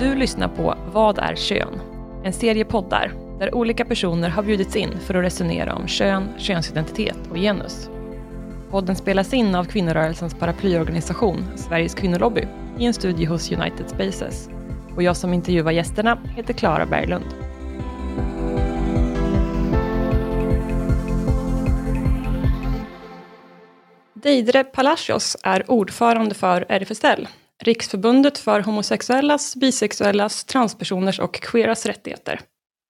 Du lyssnar på Vad är kön? En serie poddar där olika personer har bjudits in för att resonera om kön, könsidentitet och genus. Podden spelas in av kvinnorörelsens paraplyorganisation Sveriges kvinnolobby i en studie hos United Spaces. Och jag som intervjuar gästerna heter Klara Berglund. Deidre Palacios är ordförande för RFSL, Riksförbundet för homosexuellas, bisexuellas, transpersoners och queeras rättigheter.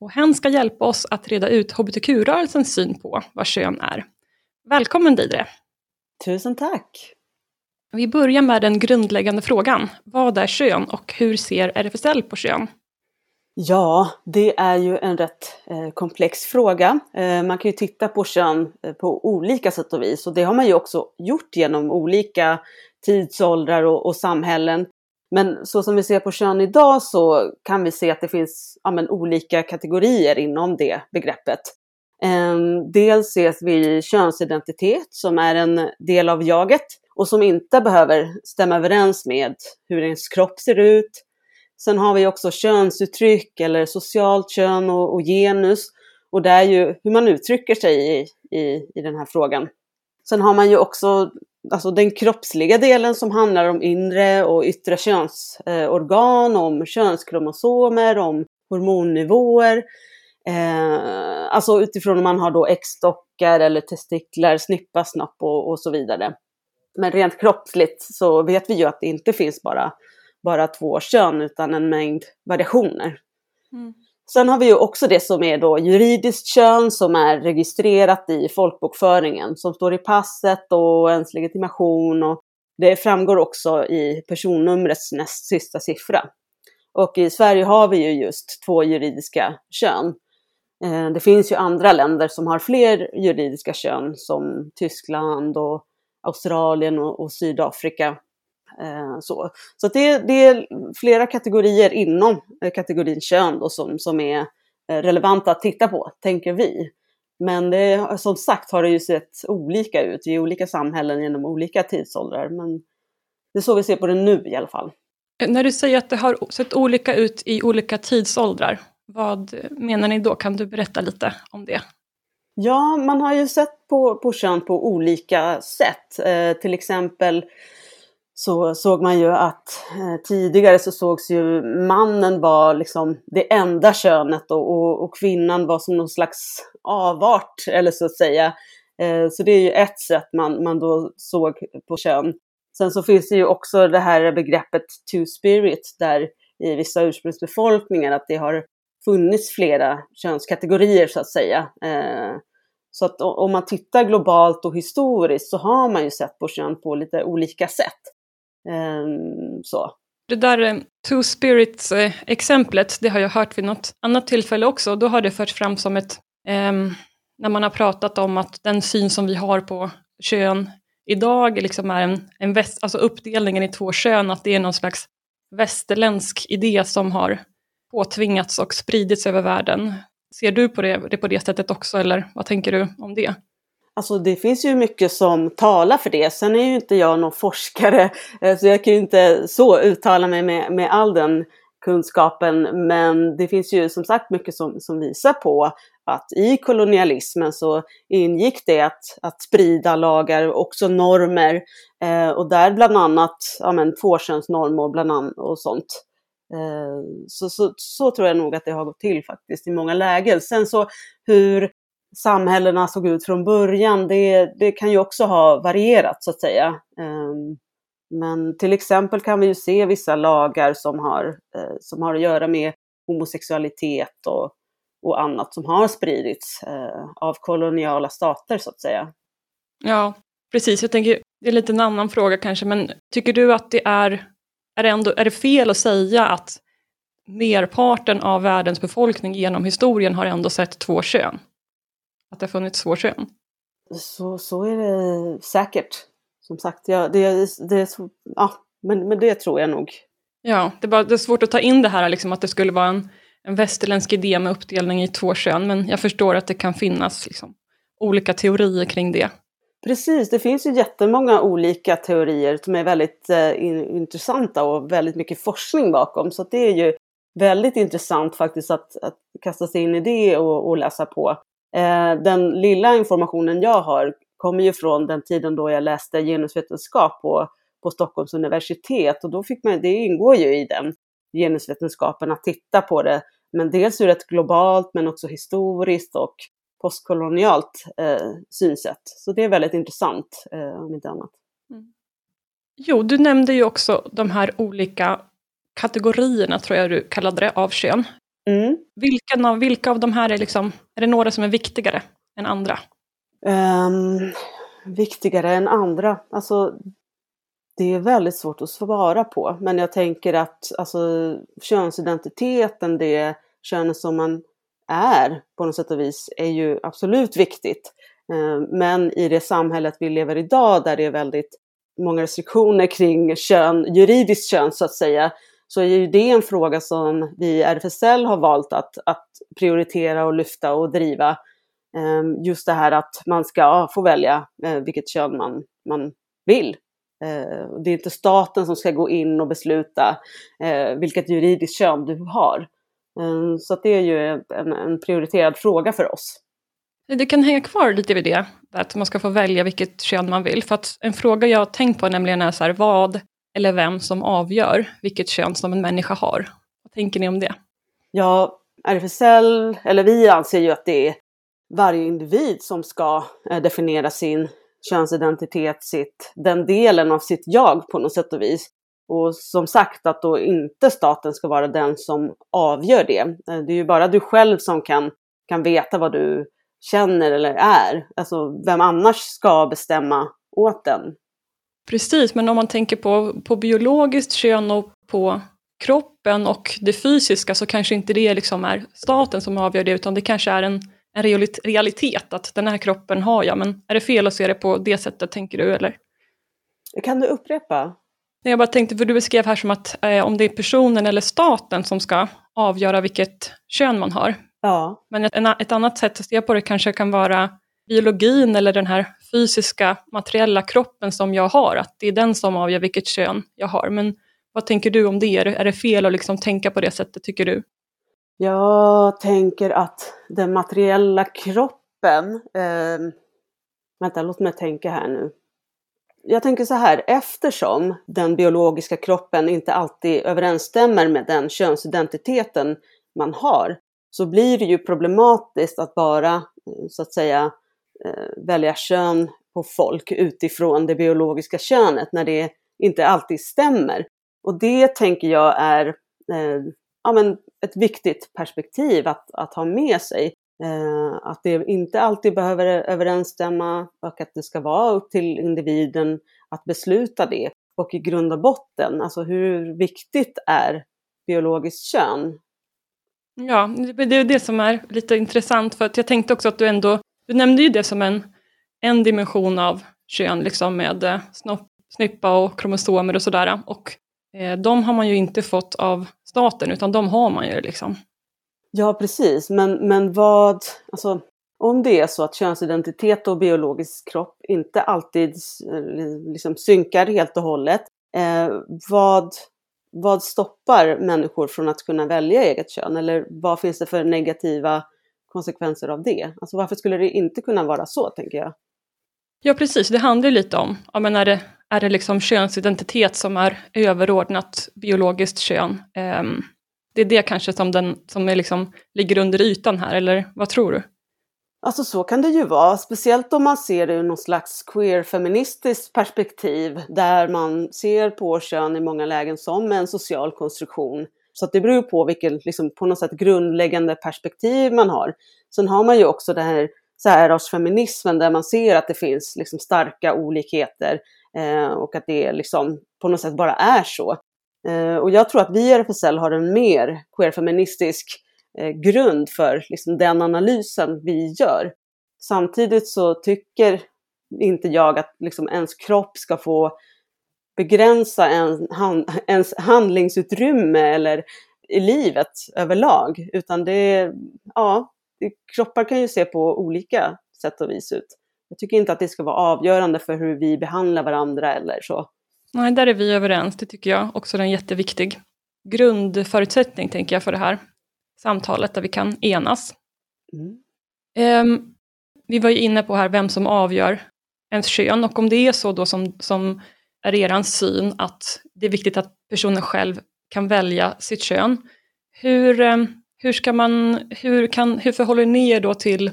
Och hen ska hjälpa oss att reda ut hbtq-rörelsens syn på vad kön är. Välkommen Deidre! Tusen tack! Vi börjar med den grundläggande frågan. Vad är kön och hur ser RFSL på kön? Ja, det är ju en rätt eh, komplex fråga. Eh, man kan ju titta på kön eh, på olika sätt och vis och det har man ju också gjort genom olika tidsåldrar och, och samhällen. Men så som vi ser på kön idag så kan vi se att det finns ja, men, olika kategorier inom det begreppet. Ehm, dels ses vi könsidentitet som är en del av jaget och som inte behöver stämma överens med hur ens kropp ser ut. Sen har vi också könsuttryck eller socialt kön och, och genus och det är ju hur man uttrycker sig i, i, i den här frågan. Sen har man ju också alltså den kroppsliga delen som handlar om inre och yttre könsorgan, eh, om könskromosomer, om hormonnivåer. Eh, alltså utifrån om man har då äggstockar eller testiklar, snippa, snopp och, och, så vidare. Men rent kroppsligt så vet vi ju att det inte finns bara, bara två kön utan en mängd variationer. Mm. Sen har vi ju också det som är då juridiskt kön som är registrerat i folkbokföringen som står i passet och ens legitimation och det framgår också i personnumrets näst sista siffra. Och i Sverige har vi ju just två juridiska kön. Eh, det finns ju andra länder som har fler juridiska kön som Tyskland och Australien och Sydafrika. Eh, så så det, det, är flera kategorier inom eh, kategorin kön då som, som är relevanta att titta på, tänker vi. Men det, som sagt har det ju sett olika ut i olika samhällen genom olika tidsåldrar. Men det är så vi ser på det nu i alla fall. När du säger att det har sett olika ut i olika tidsåldrar, vad menar ni då? Kan du berätta lite om det? Ja, man har ju sett på, på kön på olika sätt. Eh, till exempel så såg man ju att eh, tidigare så sågs ju mannen var liksom det enda könet och, och, och, kvinnan var som någon slags avart, eller så att säga. Eh, så det är ju ett sätt man, man då såg på kön. Sen så finns det ju också det här begreppet two spirit där i vissa ursprungsbefolkningar att det har funnits flera könskategorier så att säga. Eh, så att om man tittar globalt och historiskt så har man ju sett på kön på lite olika sätt. Ehm, så. Det där eh, two spirits eh, exemplet, det har jag hört vid något annat tillfälle också. Då har det förts fram som ett, ehm, när man har pratat om att den syn som vi har på kön idag liksom är en, en väst, alltså uppdelningen i två kön, att det är någon slags västerländsk idé som har påtvingats och spridits över världen. Ser du på det, det på det sättet också, eller vad tänker du om det? Alltså det finns ju mycket som talar för det. Sen är ju inte jag någon forskare eh, så jag kan ju inte så uttala mig med, med all den kunskapen. Men det finns ju som sagt mycket som, som visar på att i kolonialismen så ingick det att, att sprida lagar och också normer. Eh, och där bland annat ja, men, tvåkönsnormer och, bland annat, och sånt. Eh, så, så, så tror jag nog att det har gått till faktiskt i många lägen. Sen så hur samhällena såg ut från början, det, det kan ju också ha varierat så att säga. Ehm, men till exempel kan vi ju se vissa lagar som har, eh, som har att göra med homosexualitet och, och annat som har spridits eh, av koloniala stater så att säga. Ja, precis. Jag tänker, det är lite en annan fråga kanske, men tycker du att det är, är det, ändå, är det fel att säga att merparten av världens befolkning genom historien har ändå sett två kön? Att det har funnits två kön? Så, så är det säkert. Som sagt, ja, det, det, ja, men, men det tror jag nog. Ja, det är, bara, det är svårt att ta in det här liksom, att det skulle vara en, en västerländsk idé med uppdelning i två kön, men jag förstår att det kan finnas liksom, olika teorier kring det. Precis, det finns ju jättemånga olika teorier som är väldigt eh, intressanta och väldigt mycket forskning bakom. Så det är ju väldigt intressant faktiskt att, att kasta sig in i det och, och läsa på. Eh, den lilla informationen jag har kommer ju från den tiden då jag läste genusvetenskap på, på Stockholms universitet och då fick man, det ingår ju i den genusvetenskapen att titta på det, men dels ur ett globalt men också historiskt och postkolonialt eh, synsätt. Så det är väldigt intressant, eh, om inte annat. Mm. Jo, du nämnde ju också de här olika kategorierna, tror jag du kallade det, av kön. Mm. Vilka, av, vilka av de här är liksom, är det några som är viktigare än andra? Um, viktigare än andra? Alltså, det är väldigt svårt att svara på. Men jag tänker att alltså, könsidentiteten, det könet som man är på något sätt och vis, är ju absolut viktigt. Ehm, men i det samhället vi lever idag där det är väldigt många restriktioner kring kön, juridiskt kön så att säga, så är ju det en fråga som vi i RFSL har valt att, att prioritera och lyfta och driva. Ehm, just det här att man ska få välja eh, vilket kön man, man vill. Eh, det är inte staten som ska gå in och besluta eh, vilket juridiskt kön du har. Ehm, så det är ju en, en prioriterad fråga för oss. Det kan hänga kvar lite vid det, att man ska få välja vilket kön man vill. För att en fråga jag har tänkt på nämligen är så här, vad eller vem som avgör vilket kön som en människa har. Vad tänker ni om det? Ja, RFSL, eller vi anser ju att det är varje individ som ska eh, definiera sin könsidentitet, sitt, den delen av sitt jag på något sätt och vis. Och som sagt att då inte staten ska vara den som avgör det. Eh, det är ju bara du själv som kan, kan veta vad du känner eller är. Alltså vem annars ska bestämma åt den? Precis, men om man tänker på, på biologiskt kön och på kroppen och det fysiska så kanske inte det liksom är staten som avgör det utan det kanske är en, en realitet att den här kroppen har jag. Men är det fel att se det på det sättet tänker du eller? Kan du upprepa? Jag bara tänkte, för du beskrev här som att eh, om det är personen eller staten som ska avgöra vilket kön man har. Ja. Men ett, ett annat sätt att se på det kanske kan vara biologin eller den här fysiska materiella kroppen som jag har, att det är den som avgör vilket kön jag har. Men vad tänker du om det? Är det fel att liksom tänka på det sättet, tycker du? Jag tänker att den materiella kroppen, eh, vänta låt mig tänka här nu. Jag tänker så här, eftersom den biologiska kroppen inte alltid överensstämmer med den könsidentiteten man har, så blir det ju problematiskt att bara så att säga Eh, välja kön på folk utifrån det biologiska könet när det inte alltid stämmer. Och det tänker jag är eh, ja, men ett viktigt perspektiv att, att ha med sig. Eh, att det inte alltid behöver överensstämma och att det ska vara upp till individen att besluta det. Och i grund och botten, alltså hur viktigt är biologiskt kön? Ja, det är det som är lite intressant för att jag tänkte också att du ändå du nämnde ju det som en, en dimension av kön, liksom med eh, snopp, snippa och kromosomer och sådär. Och eh, de har man ju inte fått av staten, utan de har man ju liksom. Ja, precis. Men, men vad, alltså, om det är så att könsidentitet och biologisk kropp inte alltid eh, liksom, synkar helt och hållet, eh, vad, vad stoppar människor från att kunna välja eget kön? Eller vad finns det för negativa konsekvenser av det. Alltså varför skulle det inte kunna vara så, tänker jag? Ja, precis. Det handlar lite om, ja, men är det, är det liksom könsidentitet som är överordnat biologiskt kön? Um, det är det kanske som, den, som är liksom, ligger under ytan här, eller vad tror du? Alltså så kan det ju vara, speciellt om man ser det ur någon slags queer-feministiskt perspektiv där man ser på kön i många lägen som en social konstruktion så det beror på vilket liksom, på något sätt grundläggande perspektiv man har. Sen har man ju också den här särartsfeminismen där man ser att det finns liksom, starka olikheter eh, och att det liksom, på något sätt bara är så. Eh, och jag tror att vi i RFSL har en mer queerfeministisk eh, grund för liksom, den analysen vi gör. Samtidigt så tycker inte jag att liksom, ens kropp ska få begränsa en, han, ens handlingsutrymme eller i livet överlag. Utan det, ja, kroppar kan ju se på olika sätt och vis ut. Jag tycker inte att det ska vara avgörande för hur vi behandlar varandra eller så. Nej, där är vi överens. Det tycker jag också är en jätteviktig grundförutsättning, tänker jag, för det här samtalet, där vi kan enas. Mm. Um, vi var ju inne på här vem som avgör ens kön och om det är så då som, som är er syn att det är viktigt att personen själv kan välja sitt kön. Hur, ehm, hur, ska man, hur, kan, hur förhåller ni er då till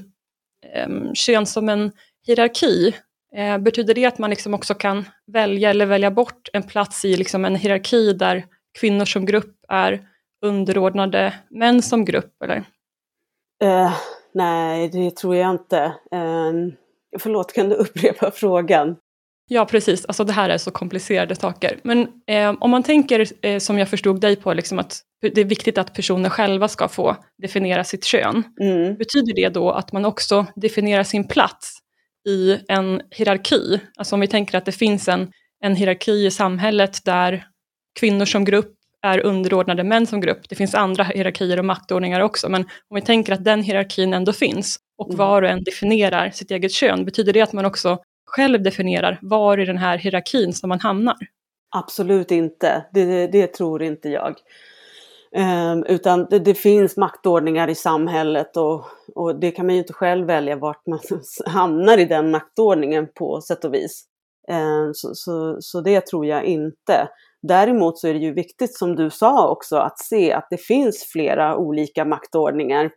um, kön som en hierarki? Uh, betyder det att man liksom också kan välja eller välja bort en plats i liksom en hierarki där kvinnor som grupp är underordnade män som grupp? Eller? Uh, nej, det tror jag inte. Uh, förlåt, kan du upprepa frågan? Ja, precis. Alltså det här är så komplicerade saker. Men eh, om man tänker, eh, som jag förstod dig på, liksom att det är viktigt att personer själva ska få definiera sitt kön. Mm. Betyder det då att man också definierar sin plats i en hierarki? Alltså om vi tänker att det finns en, en hierarki i samhället där kvinnor som grupp är underordnade män som grupp. Det finns andra hierarkier och maktordningar också, men om vi tänker att den hierarkin ändå finns och mm. var och en definierar sitt eget kön, betyder det att man också själv definierar var i den här hierarkin som man hamnar? Absolut inte, det, det tror inte jag. Um, utan det, det, finns maktordningar i samhället och, och, det kan man ju inte själv välja vart man hamnar i den maktordningen på sätt och vis. Um, så, så, så, det tror jag inte. Däremot så är det ju viktigt som du sa också att se att det finns flera olika maktordningar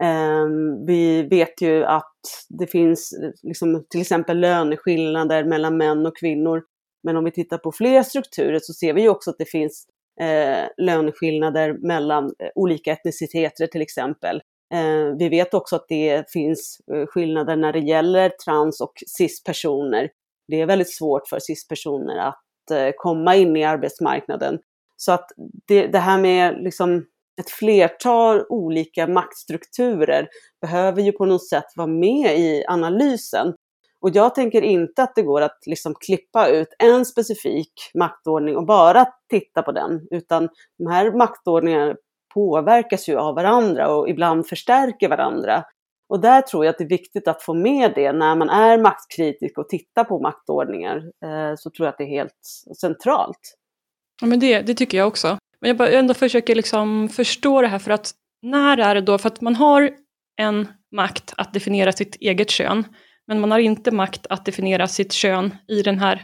Ehm, vi vet ju att det finns liksom, till exempel löneskillnader mellan män och kvinnor. Men om vi tittar på fler strukturer så ser vi ju också att det finns eh, löneskillnader mellan eh, olika etniciteter till exempel. Ehm, vi vet också att det finns eh, skillnader när det gäller trans och cis-personer. Det är väldigt svårt för cis-personer att komma in i arbetsmarknaden. Så att det, det här med liksom ett flertal olika maktstrukturer behöver ju på något sätt vara med i analysen. Och jag tänker inte att det går att liksom klippa ut en specifik maktordning och bara titta på den, utan de här maktordningarna påverkas ju av varandra och ibland förstärker varandra. Och där tror jag att det är viktigt att få med det när man är maktkritisk och tittar på maktordningar. Eh, så tror jag att det är helt centralt. Ja, men det, det tycker jag också. Men jag bara ändå försöker liksom förstå det här för att när är det då, för att man har en makt att definiera sitt eget kön, men man har inte makt att definiera sitt kön i den här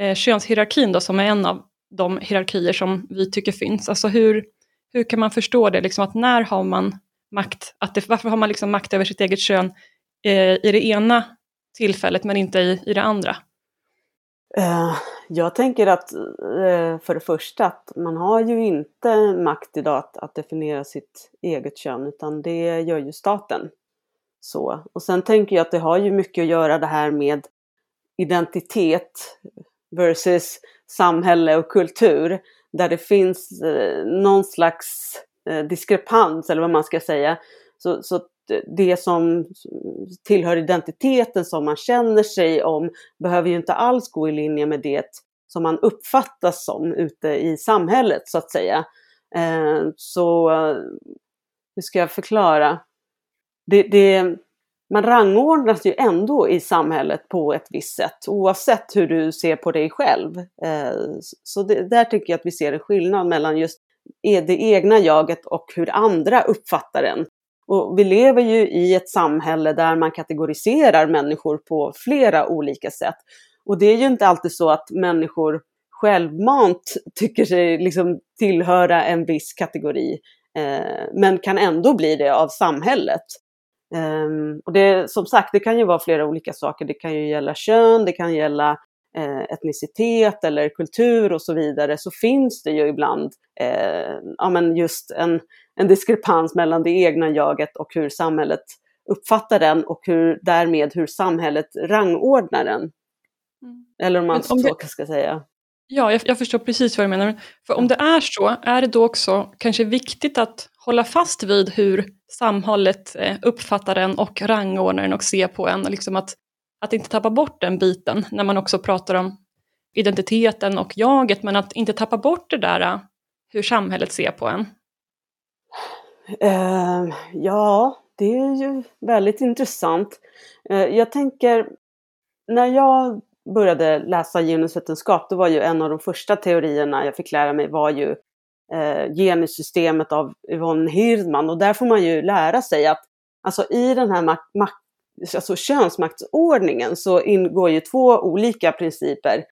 eh, könshierarkin då, som är en av de hierarkier som vi tycker finns. Alltså hur, hur kan man förstå det, liksom att när har man makt, att det, varför har man liksom makt över sitt eget kön eh, i det ena tillfället men inte i, i det andra? Eh, jag tänker att eh, för det första att man har ju inte makt idag att, att, definiera sitt eget kön utan det gör ju staten. Så. Och sen tänker jag att det har ju mycket att göra det här med identitet versus samhälle och kultur där det finns eh, någon slags diskrepans eller vad man ska säga. Så, så det som tillhör identiteten som man känner sig om behöver ju inte alls gå i linje med det som man uppfattas som ute i samhället så att säga. Eh, så eh, hur ska jag förklara? Det, det, man rangordnas ju ändå i samhället på ett visst sätt oavsett hur du ser på dig själv. Eh, så det, där tycker jag att vi ser en skillnad mellan just e, det egna jaget och hur andra uppfattar en. Och vi lever ju i ett samhälle där man kategoriserar människor på flera olika sätt. Och det är ju inte alltid så att människor självmant tycker sig liksom tillhöra en viss kategori, eh, men kan ändå bli det av samhället. Eh, och det, som sagt, det kan ju vara flera olika saker. Det kan ju gälla kön, det kan gälla eh, etnicitet eller kultur och så vidare. Så finns det ju ibland eh, ja, men just en, en diskrepans mellan det egna jaget och hur samhället uppfattar den och hur, därmed hur samhället rangordnar den. Mm. Eller om man om så det... ska säga. Ja, jag, jag, förstår precis vad du menar. För om det är så, är det då också kanske viktigt att hålla fast vid hur samhället eh, uppfattar den och rangordnar den och ser på en. Liksom att, att inte tappa bort den biten när man också pratar om identiteten och jaget, men att inte tappa bort det där hur samhället ser på en. Eh, ja, det är ju väldigt intressant. Eh, jag tänker när jag började läsa genusvetenskap, då var ju en av de första teorierna jag fick lära mig var ju eh, genussystemet av Yvonne Hirdman. Och där får man ju lära sig att alltså, i den här mak- mak- alltså, könsmaktsordningen så ingår ju två olika principer.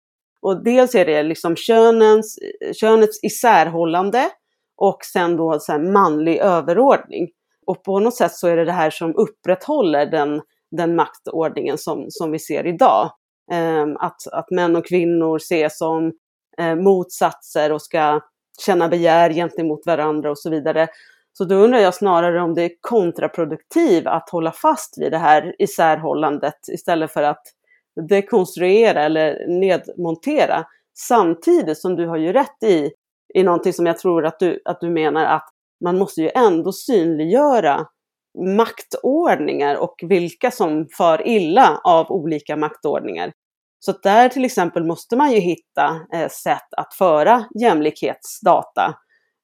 Och dels är det liksom könens, könets isärhållande och sen då så manlig överordning. Och på något sätt så är det det här som upprätthåller den, den maktordningen som, som vi ser idag. Ehm, att, att män och kvinnor ses som eh, motsatser och ska känna begär gentemot varandra och så vidare. Så då undrar jag snarare om det är kontraproduktivt att hålla fast vid det här isärhållandet istället för att dekonstruera eller nedmontera. Samtidigt som du har ju rätt i, i någonting som jag tror att du, att du menar att man måste ju ändå synliggöra maktordningar och vilka som far illa av olika maktordningar. Så där till exempel måste man ju hitta eh, sätt att föra jämlikhetsdata.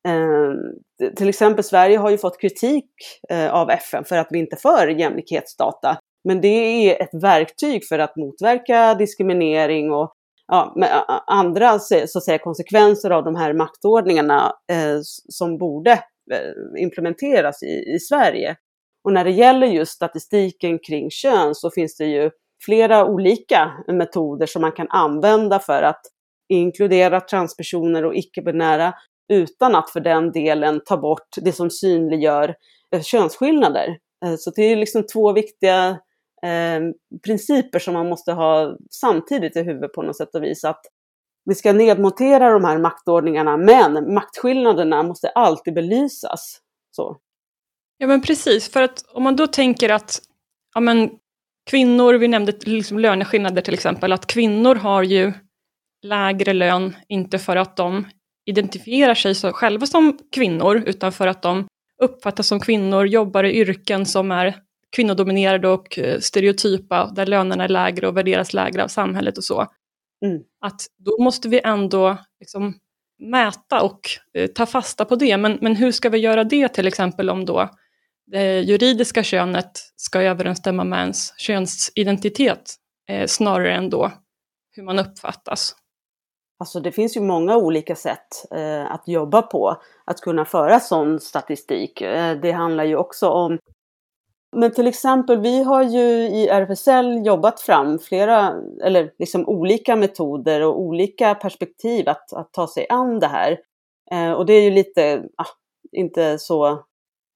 Eh, till exempel Sverige har ju fått kritik eh, av FN för att vi inte för jämlikhetsdata. Men det är ett verktyg för att motverka diskriminering och ja, andra så att säga, konsekvenser av de här maktordningarna eh, som borde eh, implementeras i, i Sverige. Och när det gäller just statistiken kring kön så finns det ju flera olika metoder som man kan använda för att inkludera transpersoner och icke-binära utan att för den delen ta bort det som synliggör eh, könsskillnader. Eh, så det är liksom två viktiga Ehm, principer som man måste ha samtidigt i huvudet på något sätt och vis. Att vi ska nedmontera de här maktordningarna men maktskillnaderna måste alltid belysas. Så. Ja men precis, för att om man då tänker att ja, men, kvinnor, vi nämnde liksom löneskillnader till exempel, att kvinnor har ju lägre lön, inte för att de identifierar sig så själva som kvinnor, utan för att de uppfattas som kvinnor, jobbar i yrken som är kvinnodominerade och eh, stereotypa, där lönerna är lägre och värderas lägre av samhället och så. Mm. Att då måste vi ändå liksom mäta och eh, ta fasta på det. Men, men hur ska vi göra det till exempel om då det juridiska könet ska överensstämma med ens könsidentitet eh, snarare än då hur man uppfattas. Alltså det finns ju många olika sätt eh, att jobba på, att kunna föra sån statistik. Eh, det handlar ju också om men till exempel, vi har ju i RFSL jobbat fram flera, eller liksom olika metoder och olika perspektiv att, att ta sig an det här. Eh, och det är ju lite, ah, inte så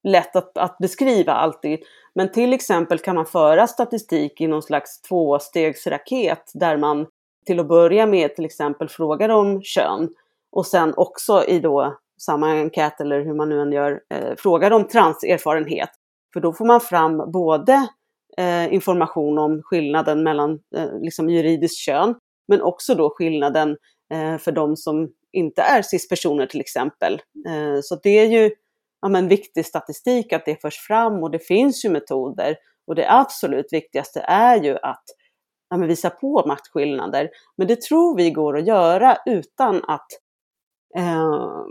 lätt att, att beskriva alltid. Men till exempel kan man föra statistik i någon slags tvåstegsraket där man till att börja med till exempel frågar om kön och sen också i då samma enkät eller hur man nu än gör, eh, frågar om transerfarenhet. För då får man fram både eh, information om skillnaden mellan eh, liksom juridiskt kön, men också då skillnaden eh, för de som inte är cis-personer till exempel. Eh, så det är ju ja, men, viktig statistik att det förs fram och det finns ju metoder. Och det absolut viktigaste är ju att ja, men, visa på maktskillnader. Men det tror vi går att göra utan att eh,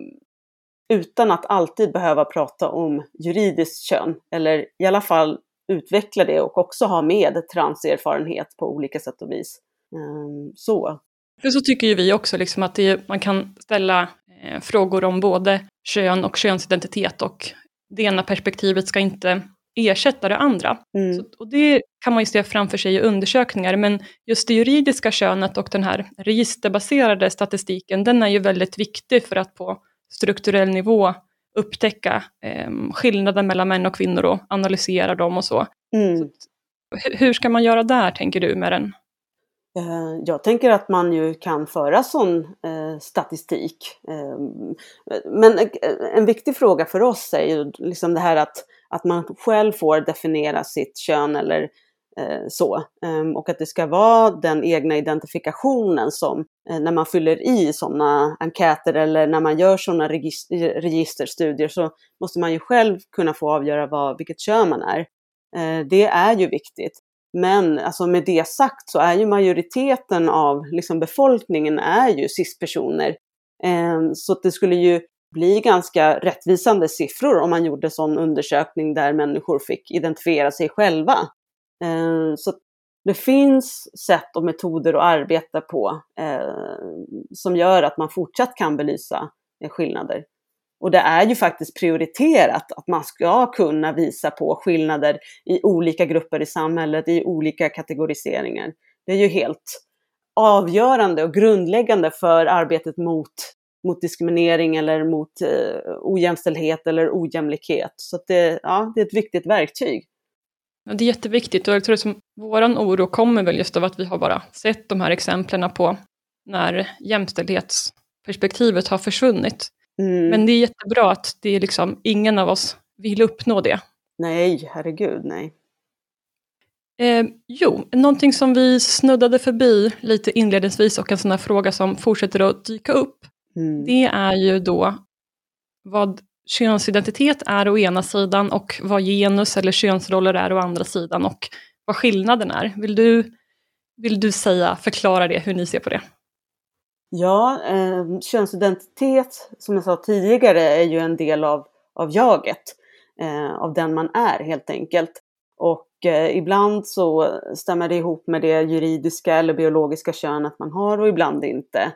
utan att alltid behöva prata om juridiskt kön, eller i alla fall utveckla det och också ha med transerfarenhet på olika sätt och vis. Eh, så. För så tycker ju vi också, liksom att det, man kan ställa eh, frågor om både kön och könsidentitet och det ena perspektivet ska inte ersätta det andra. Mm. Så, och det kan man ju se framför sig i undersökningar, men just det juridiska könet och den här registerbaserade statistiken, den är ju väldigt viktig för att på strukturell nivå upptäcka eh, skillnaden mellan män och kvinnor och analysera dem och så. Mm. så hur ska man göra där, tänker du, med den Eh, jag tänker att man ju kan föra sån eh, statistik. Eh, men en viktig fråga för oss är ju liksom det här att, att man själv får definiera sitt kön eller Eh, så. Ehm, och att det ska vara den egna identifikationen som eh, när man fyller i sådana enkäter eller när man gör sådana eh, registerstudier så måste man ju själv kunna få avgöra vad, vilket kön man är. Det är ju viktigt. Men alltså med det sagt så är ju majoriteten av liksom befolkningen är ju cis-personer. Eh, så det skulle ju bli ganska rättvisande siffror om man gjorde sån undersökning där människor fick identifiera sig själva. Eh, så det finns sätt och metoder att arbeta på eh, som gör att man fortsatt kan belysa eh, skillnader. Och det är ju faktiskt prioriterat att man ska kunna visa på skillnader i olika grupper i samhället, i olika kategoriseringar. Det är ju helt avgörande och grundläggande för arbetet mot, mot diskriminering eller mot eh, ojämställdhet eller ojämlikhet. Så det, ja, det är ett viktigt verktyg. Ja, det är jätteviktigt och jag tror att vår oro kommer väl just av att vi har bara sett de här exemplen på när jämställdhetsperspektivet har försvunnit. Mm. Men det är jättebra att det är liksom ingen av oss vill uppnå det. Nej, herregud nej. Eh, jo, någonting som vi snuddade förbi lite inledningsvis och en sån här fråga som fortsätter att dyka upp. Mm. Det är ju då vad könsidentitet är å ena sidan och vad genus eller könsroller är å andra sidan och vad skillnaden är. Vill du, vill du säga, förklara det, hur ni ser på det? Ja, eh, könsidentitet som jag sa tidigare är ju en del av, av jaget, eh, av den man är helt enkelt. Och eh, ibland så stämmer det ihop med det juridiska eller biologiska könet man har och ibland inte.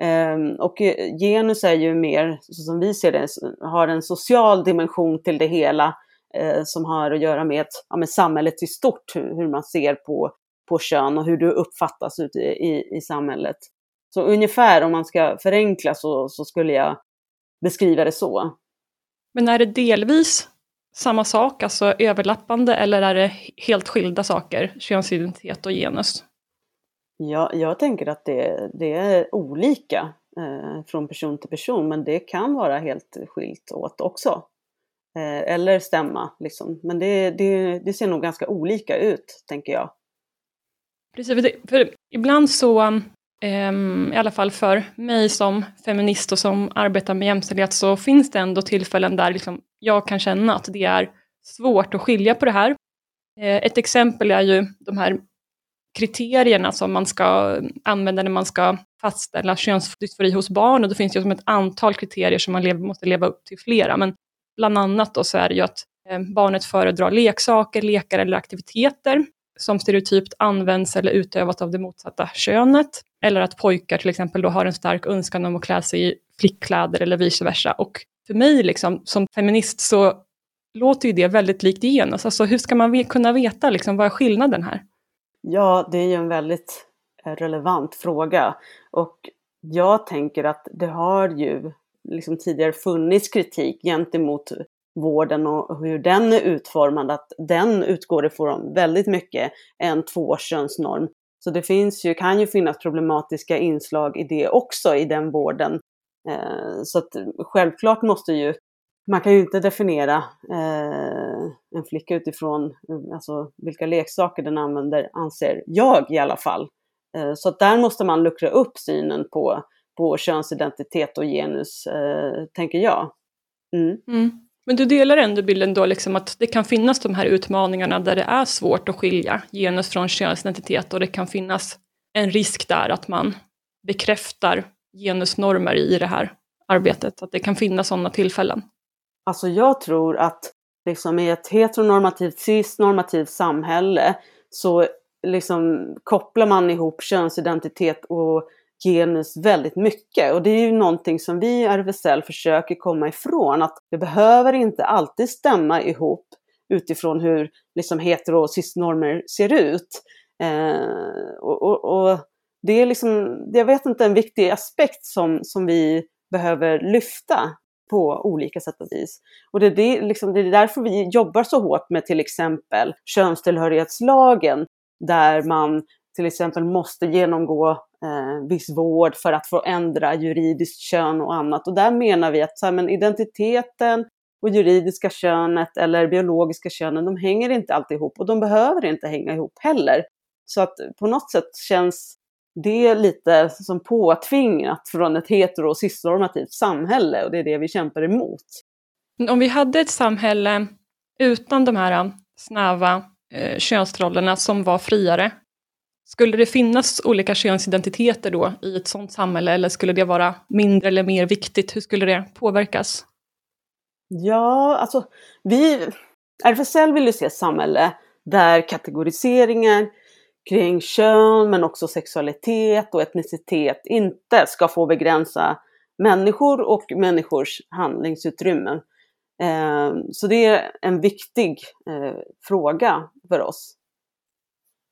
Ehm, och eh, genus är ju mer, så som vi ser det, har en social dimension till det hela eh, som har att göra med, ja, med samhället i stort, hur, man ser på, på kön och hur du uppfattas ute i, i, i samhället. Så ungefär om man ska förenkla så, så skulle jag beskriva det så. Men är det delvis samma sak, alltså överlappande, eller är det helt skilda saker, könsidentitet och genus? Ja, jag tänker att det, det är olika eh, från person till person, men det kan vara helt skilt åt också. Eh, eller stämma, liksom. men det, det, det, ser nog ganska olika ut, tänker jag. Precis, för, det, för ibland så, eh, i alla fall för mig som feminist och som arbetar med jämställdhet, så finns det ändå tillfällen där liksom jag kan känna att det är svårt att skilja på det här. Eh, ett exempel är ju de här kriterierna som man ska använda när man ska fastställa könsdysfori hos barn. Och då finns det ju som ett antal kriterier som man lev, måste leva upp till flera. Men bland annat då så är det ju att eh, barnet föredrar leksaker, lekar eller aktiviteter som stereotypt används eller utövas av det motsatta könet. Eller att pojkar till exempel då har en stark önskan om att klä sig i flickkläder eller vice versa. Och för mig liksom, som feminist så låter ju det väldigt likt genus. Alltså hur ska man kunna veta liksom, vad är skillnaden här? Ja, det är ju en väldigt eh, relevant fråga. Och jag tänker att det har ju liksom tidigare funnits kritik gentemot vården och hur den är utformad, att den utgår ifrån väldigt mycket en tvåkönsnorm. Så det finns ju, kan ju finnas problematiska inslag i det också, i den vården. Eh, så att självklart måste ju man kan ju inte definiera eh, en flicka utifrån eh, alltså, vilka leksaker den använder, anser jag i alla fall. Eh, så där måste man luckra upp synen på, på könsidentitet och genus, eh, tänker jag. Mm. Mm. Men du delar ändå bilden då liksom att det kan finnas de här utmaningarna där det är svårt att skilja genus från könsidentitet och det kan finnas en risk där att man bekräftar genusnormer i det här arbetet, att det kan finnas sådana tillfällen. Alltså jag tror att liksom i ett heteronormativt, cisnormativt samhälle så liksom kopplar man ihop könsidentitet och genus väldigt mycket. Och det är ju någonting som vi i RFSL försöker komma ifrån, att det behöver inte alltid stämma ihop utifrån hur liksom hetero och cisnormer ser ut. Eh, och, och, och, det är liksom, jag vet inte, en viktig aspekt som, som vi behöver lyfta på olika sätt och vis. Och det är, det, liksom, det är därför vi jobbar så hårt med till exempel könstillhörighetslagen, där man till exempel måste genomgå eh, viss vård för att få ändra juridiskt kön och annat. Och där menar vi att så här, men identiteten och juridiska könet eller biologiska könen, de hänger inte alltid ihop och de behöver inte hänga ihop heller. Så att på något sätt känns det är lite som påtvingat från ett hetero och cisnormativt samhälle och det är det vi kämpar emot. Om vi hade ett samhälle utan de här snäva eh, könsrollerna som var friare, skulle det finnas olika könsidentiteter då i ett sådant samhälle eller skulle det vara mindre eller mer viktigt? Hur skulle det påverkas? Ja, alltså vi, RFSL vill ju se ett samhälle där kategoriseringar kring kön men också sexualitet och etnicitet inte ska få begränsa människor och människors handlingsutrymmen. Eh, så det är en viktig eh, fråga för oss.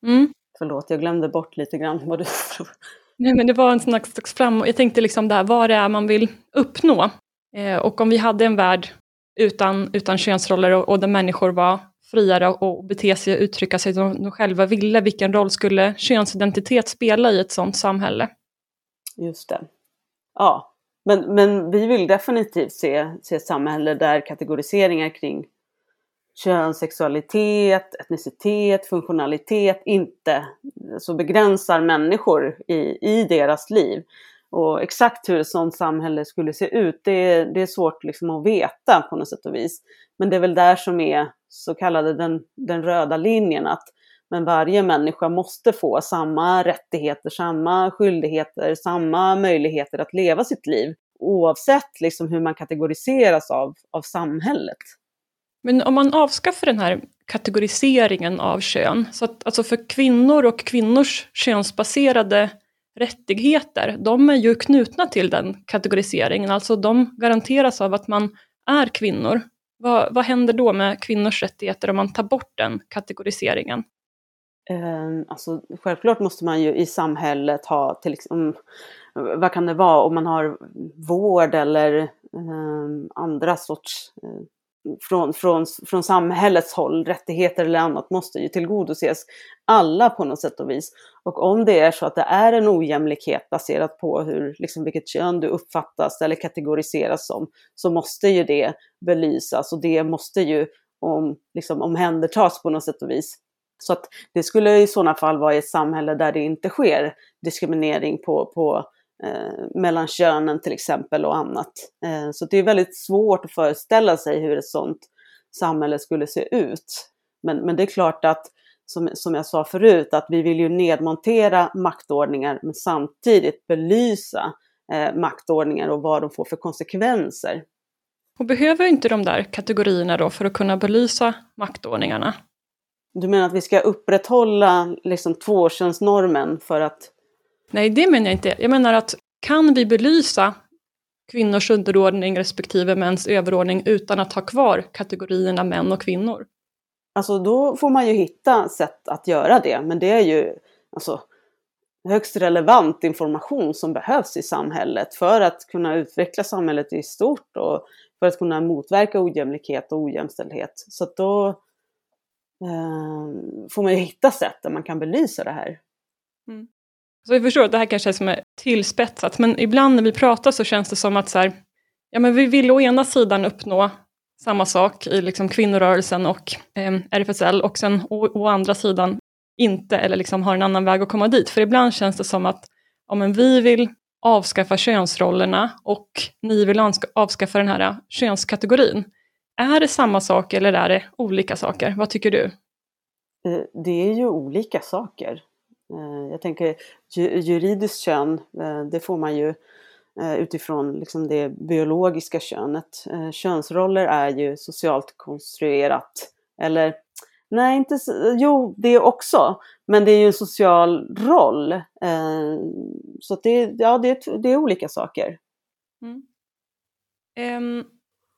Mm. Förlåt, jag glömde bort lite grann vad du Nej, men det var en slags fram... Jag tänkte liksom där, vad det är man vill uppnå. Eh, och om vi hade en värld utan, utan könsroller och, och där människor var friare och bete sig och uttrycka sig som de själva ville, vilken roll skulle könsidentitet spela i ett sådant samhälle? Just det. Ja, men, men vi vill definitivt se, se ett samhälle där kategoriseringar kring kön, sexualitet, etnicitet, funktionalitet inte så begränsar människor i, i deras liv. Och exakt hur ett sådant samhälle skulle se ut, det, det är svårt liksom att veta på något sätt och vis. Men det är väl där som är så kallade den, den röda linjen, att men varje människa måste få samma rättigheter, samma skyldigheter, samma möjligheter att leva sitt liv oavsett liksom hur man kategoriseras av, av samhället. Men om man avskaffar den här kategoriseringen av kön, så att alltså för kvinnor och kvinnors könsbaserade rättigheter, de är ju knutna till den kategoriseringen, alltså de garanteras av att man är kvinnor. Vad, vad händer då med kvinnors rättigheter om man tar bort den kategoriseringen? Ehm, alltså, självklart måste man ju i samhället ha, till exempel, vad kan det vara, om man har vård eller eh, andra sorts eh, från, från, från samhällets håll, rättigheter eller annat, måste ju tillgodoses alla på något sätt och vis. Och om det är så att det är en ojämlikhet baserat på hur, liksom vilket kön du uppfattas eller kategoriseras som, så måste ju det belysas och det måste ju om, liksom, omhändertas på något sätt och vis. Så att det skulle i sådana fall vara i ett samhälle där det inte sker diskriminering på, på mellan könen till exempel och annat. Eh, så det är väldigt svårt att föreställa sig hur ett sådant samhälle skulle se ut. Men, men det är klart att, som, som jag sa förut, att vi vill ju nedmontera maktordningar men samtidigt belysa eh, maktordningar och vad de får för konsekvenser. Och behöver inte de där kategorierna då för att kunna belysa maktordningarna? Du menar att vi ska upprätthålla liksom tvåkönsnormen för att Nej, det menar jag inte. Jag menar att kan vi belysa kvinnors underordning respektive mäns överordning utan att ha kvar kategorierna män och kvinnor? Alltså då får man ju hitta sätt att göra det, men det är ju alltså, högst relevant information som behövs i samhället för att kunna utveckla samhället i stort och för att kunna motverka ojämlikhet och ojämställdhet. Så då eh, får man ju hitta sätt där man kan belysa det här. Mm. Så jag förstår att det här kanske är som är tillspetsat, men ibland när vi pratar så känns det som att så här, ja, men vi vill å ena sidan uppnå samma sak i liksom kvinnorörelsen och eh, RFSL och sen å, å, andra sidan inte eller liksom har en annan väg att komma dit. För ibland känns det som att ja, men vi vill avskaffa könsrollerna och ni vill avskaffa den här könskategorin. Är det samma sak eller är det olika saker? Vad tycker du? Eh, det är ju olika saker. Eh, jag tänker juridiskt kön, eh, det får man ju eh, utifrån liksom det biologiska könet. Könsroller är ju socialt konstruerat. Eller nej, inte jo, det också. Men det är ju en social roll. Så det, ja, det, det är olika saker. Mm. Um,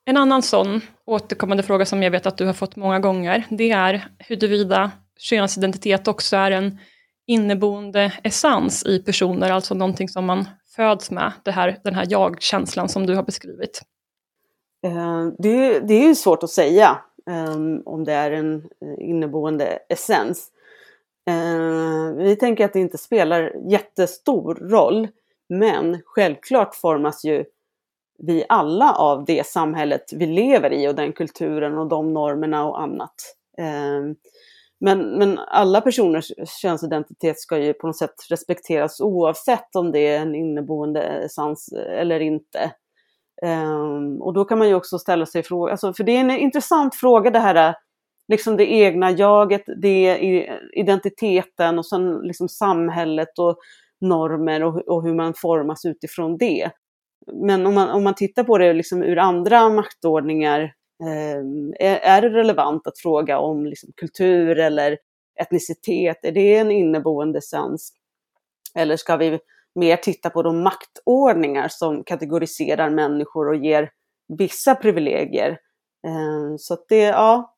en annan sån återkommande fråga som jag vet att du har fått många gånger, det är huruvida könsidentitet också är en inneboende essens i personer, alltså någonting som man föds med, det här, den här jag-känslan som du har beskrivit? Eh, det, det är ju svårt att säga ehm, om det är en eh, inneboende essens. Eh, vi tänker att det inte spelar jättestor roll, men självklart formas ju vi alla av det samhället vi lever i och den kulturen och de normerna och annat. Ehm, men, men alla personers könsidentitet ska ju på något sätt respekteras oavsett om det är en inneboende essens eh, eller inte. Um, och då kan man ju också ställa sig frågan, alltså, för det är en intressant fråga det här, liksom det egna jaget, det identiteten och sen liksom samhället och normer och, och hur man formas utifrån det. Men om man, om man tittar på det liksom ur andra maktordningar är det relevant att fråga om liksom kultur eller etnicitet, är det en inneboende essens? Eller ska vi mer titta på de maktordningar som kategoriserar människor och ger vissa privilegier? Eh, så att det, ja.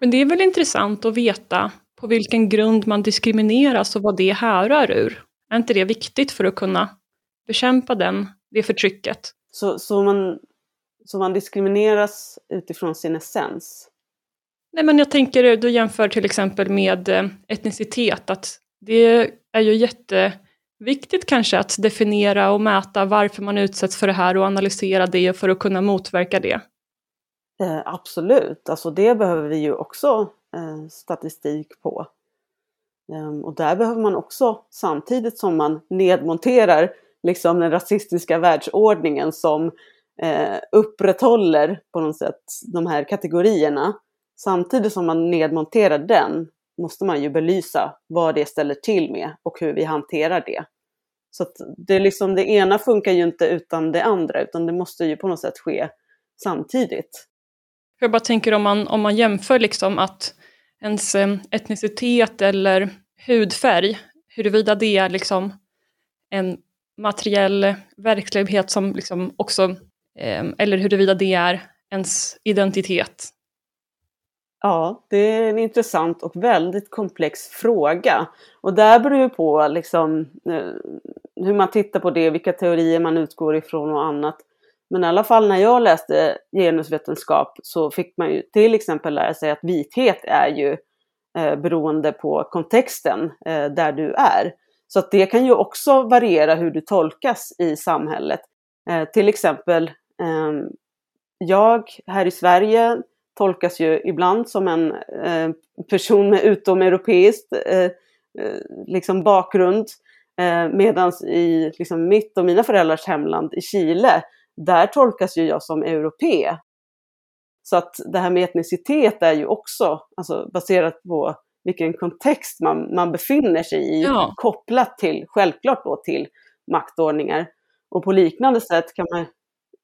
Men det är väl intressant att veta på vilken grund man diskrimineras och vad det härrör ur. Är inte det viktigt för att kunna bekämpa den, det förtrycket? Så, så, man, så man diskrimineras utifrån sin essens? Nej, men jag tänker, du jämför till exempel med eh, etnicitet, att det är ju jätteviktigt kanske att definiera och mäta varför man utsätts för det här och analysera det för att kunna motverka det. Eh, absolut, alltså det behöver vi ju också eh, statistik på. Um, och där behöver man också, samtidigt som man nedmonterar liksom den rasistiska världsordningen som eh, upprätthåller på något sätt de här kategorierna, samtidigt som man nedmonterar den måste man ju belysa vad det ställer till med och hur vi hanterar det. Så det, är liksom, det ena funkar ju inte utan det andra, utan det måste ju på något sätt ske samtidigt. Jag bara tänker om man, om man jämför liksom att ens eh, etnicitet eller hudfärg, huruvida det är liksom en materiell verklighet som liksom också, Ehm, eller huruvida det är ens identitet. Ja, det är en intressant och väldigt komplex fråga. Och där beror ju på liksom, eh, hur man tittar på det, vilka teorier man utgår ifrån och annat. Men i alla fall när jag läste genusvetenskap så fick man ju till exempel lära sig att vithet är ju eh, beroende på kontexten eh, där du är. Så att det kan ju också variera hur du tolkas i samhället. Eh, till exempel, jag här i Sverige tolkas ju ibland som en eh, person med utomeuropeiskt eh, eh, liksom bakgrund. Medan i liksom mitt och mina föräldrars hemland i Chile, där tolkas ju jag som europe. Så att det här med etnicitet är ju också alltså, baserat på vilken kontext man, man befinner sig i, ja. kopplat till, självklart då till maktordningar. Och på liknande sätt kan man,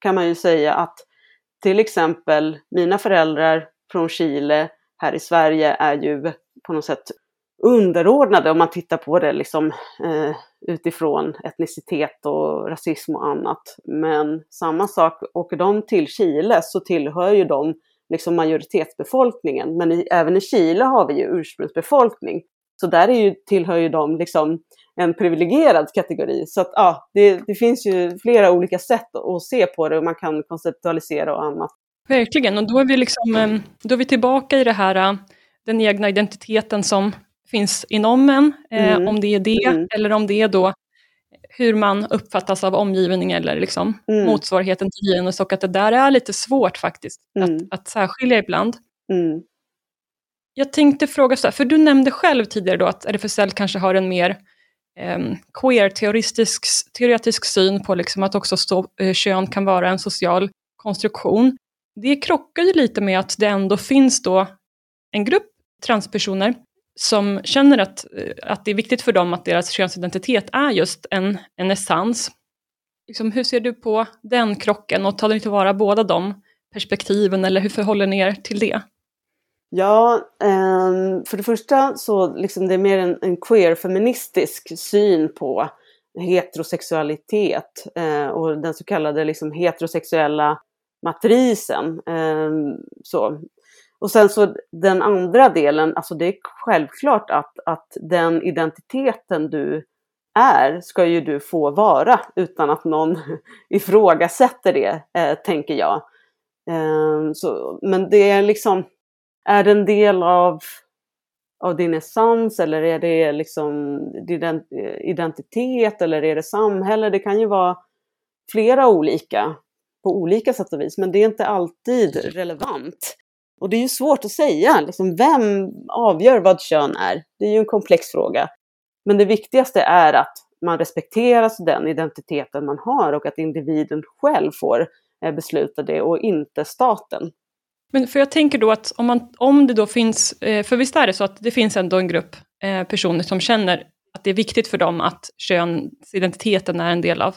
kan man ju säga att till exempel mina föräldrar från Chile här i Sverige är ju på något sätt underordnade om man tittar på det liksom, eh, utifrån etnicitet och rasism och annat. Men samma sak, åker de till Chile så tillhör ju de liksom majoritetsbefolkningen. Men i, även i Chile har vi ju ursprungsbefolkning. Så där är ju, tillhör ju de liksom en privilegierad kategori. Så att, ja, det, det finns ju flera olika sätt att se på det och man kan konceptualisera och annat. Verkligen, och då är vi, liksom, eh, då är vi tillbaka i det här, eh, den egna identiteten som finns inom en, eh, mm. om det är det, mm. eller om det är då hur man uppfattas av omgivningen eller liksom mm. motsvarigheten till genus och att det där är lite svårt faktiskt mm. att, att särskilja ibland. Mm. Jag tänkte fråga så här, för du nämnde själv tidigare då att RFSL kanske har en mer eh, queer-teoretisk teoretisk syn på liksom att också stå, eh, kön kan vara en social konstruktion. Det krockar ju lite med att det ändå finns då en grupp transpersoner som känner att, eh, att det är viktigt för dem att deras könsidentitet är just en, en essens. Liksom, hur ser du på den krocken och tar ni tillvara båda de perspektiven eller hur förhåller ni er till det? Ja, ehm, för det första så liksom det är mer en, en queer-feministisk syn på heterosexualitet eh, och den så kallade liksom heterosexuella matrisen. Ehm, så. Och sen så den andra delen, alltså det är självklart att, att den identiteten du är ska ju du få vara utan att någon ifrågasätter det, eh, tänker jag. Ehm, så, men det är liksom, är det en del av, av din essens eller är det liksom din identitet eller är det samhälle? Det kan ju vara flera olika på olika sätt och vis, men det är inte alltid relevant. Och det är ju svårt att säga, liksom, vem avgör vad kön är? Det är ju en komplex fråga. Men det viktigaste är att man respekterar den identiteten man har och att individen själv får eh, besluta det och inte staten. Men för jag tänker då att om, man, om det då finns, eh, för visst är det så att det finns ändå en grupp eh, personer som känner att det är viktigt för dem att könsidentiteten är en del av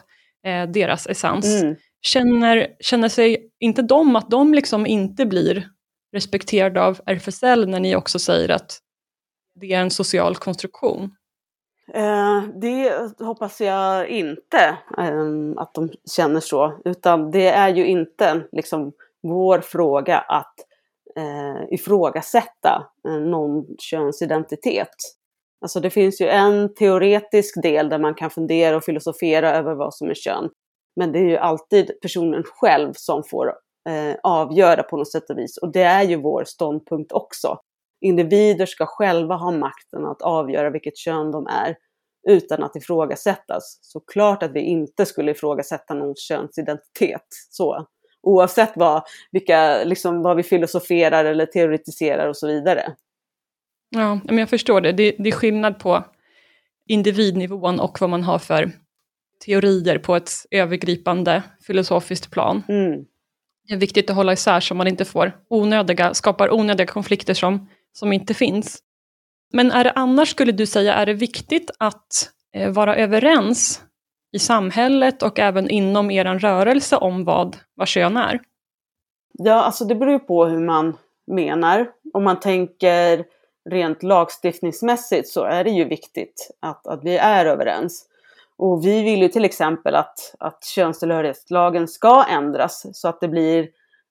deras essens. Mm. Känner, känner sig inte de att de liksom inte blir respekterade av RFSL när ni också säger att det är en social konstruktion? Eh, det hoppas jag inte eh, att de känner så, utan det är ju inte liksom vår fråga att eh, ifrågasätta eh, någon könsidentitet. Alltså det finns ju en teoretisk del där man kan fundera och filosofera över vad som är kön. Men det är ju alltid personen själv som får eh, avgöra på något sätt och vis. Och det är ju vår ståndpunkt också. Individer ska själva ha makten att avgöra vilket kön de är utan att ifrågasättas. Såklart att vi inte skulle ifrågasätta någons könsidentitet. Så, oavsett vad, vilka, liksom, vad vi filosoferar eller teoretiserar och så vidare. Ja, men jag förstår det. det. Det är skillnad på individnivån och vad man har för teorier på ett övergripande filosofiskt plan. Mm. Det är viktigt att hålla isär så man inte får onödiga, skapar onödiga konflikter som, som inte finns. Men är det annars, skulle du säga, är det viktigt att eh, vara överens i samhället och även inom er rörelse om vad, vad kön är? Ja, alltså det beror ju på hur man menar. Om man tänker rent lagstiftningsmässigt så är det ju viktigt att, att vi är överens. Och vi vill ju till exempel att, att könstillhörighetslagen ska ändras så att det blir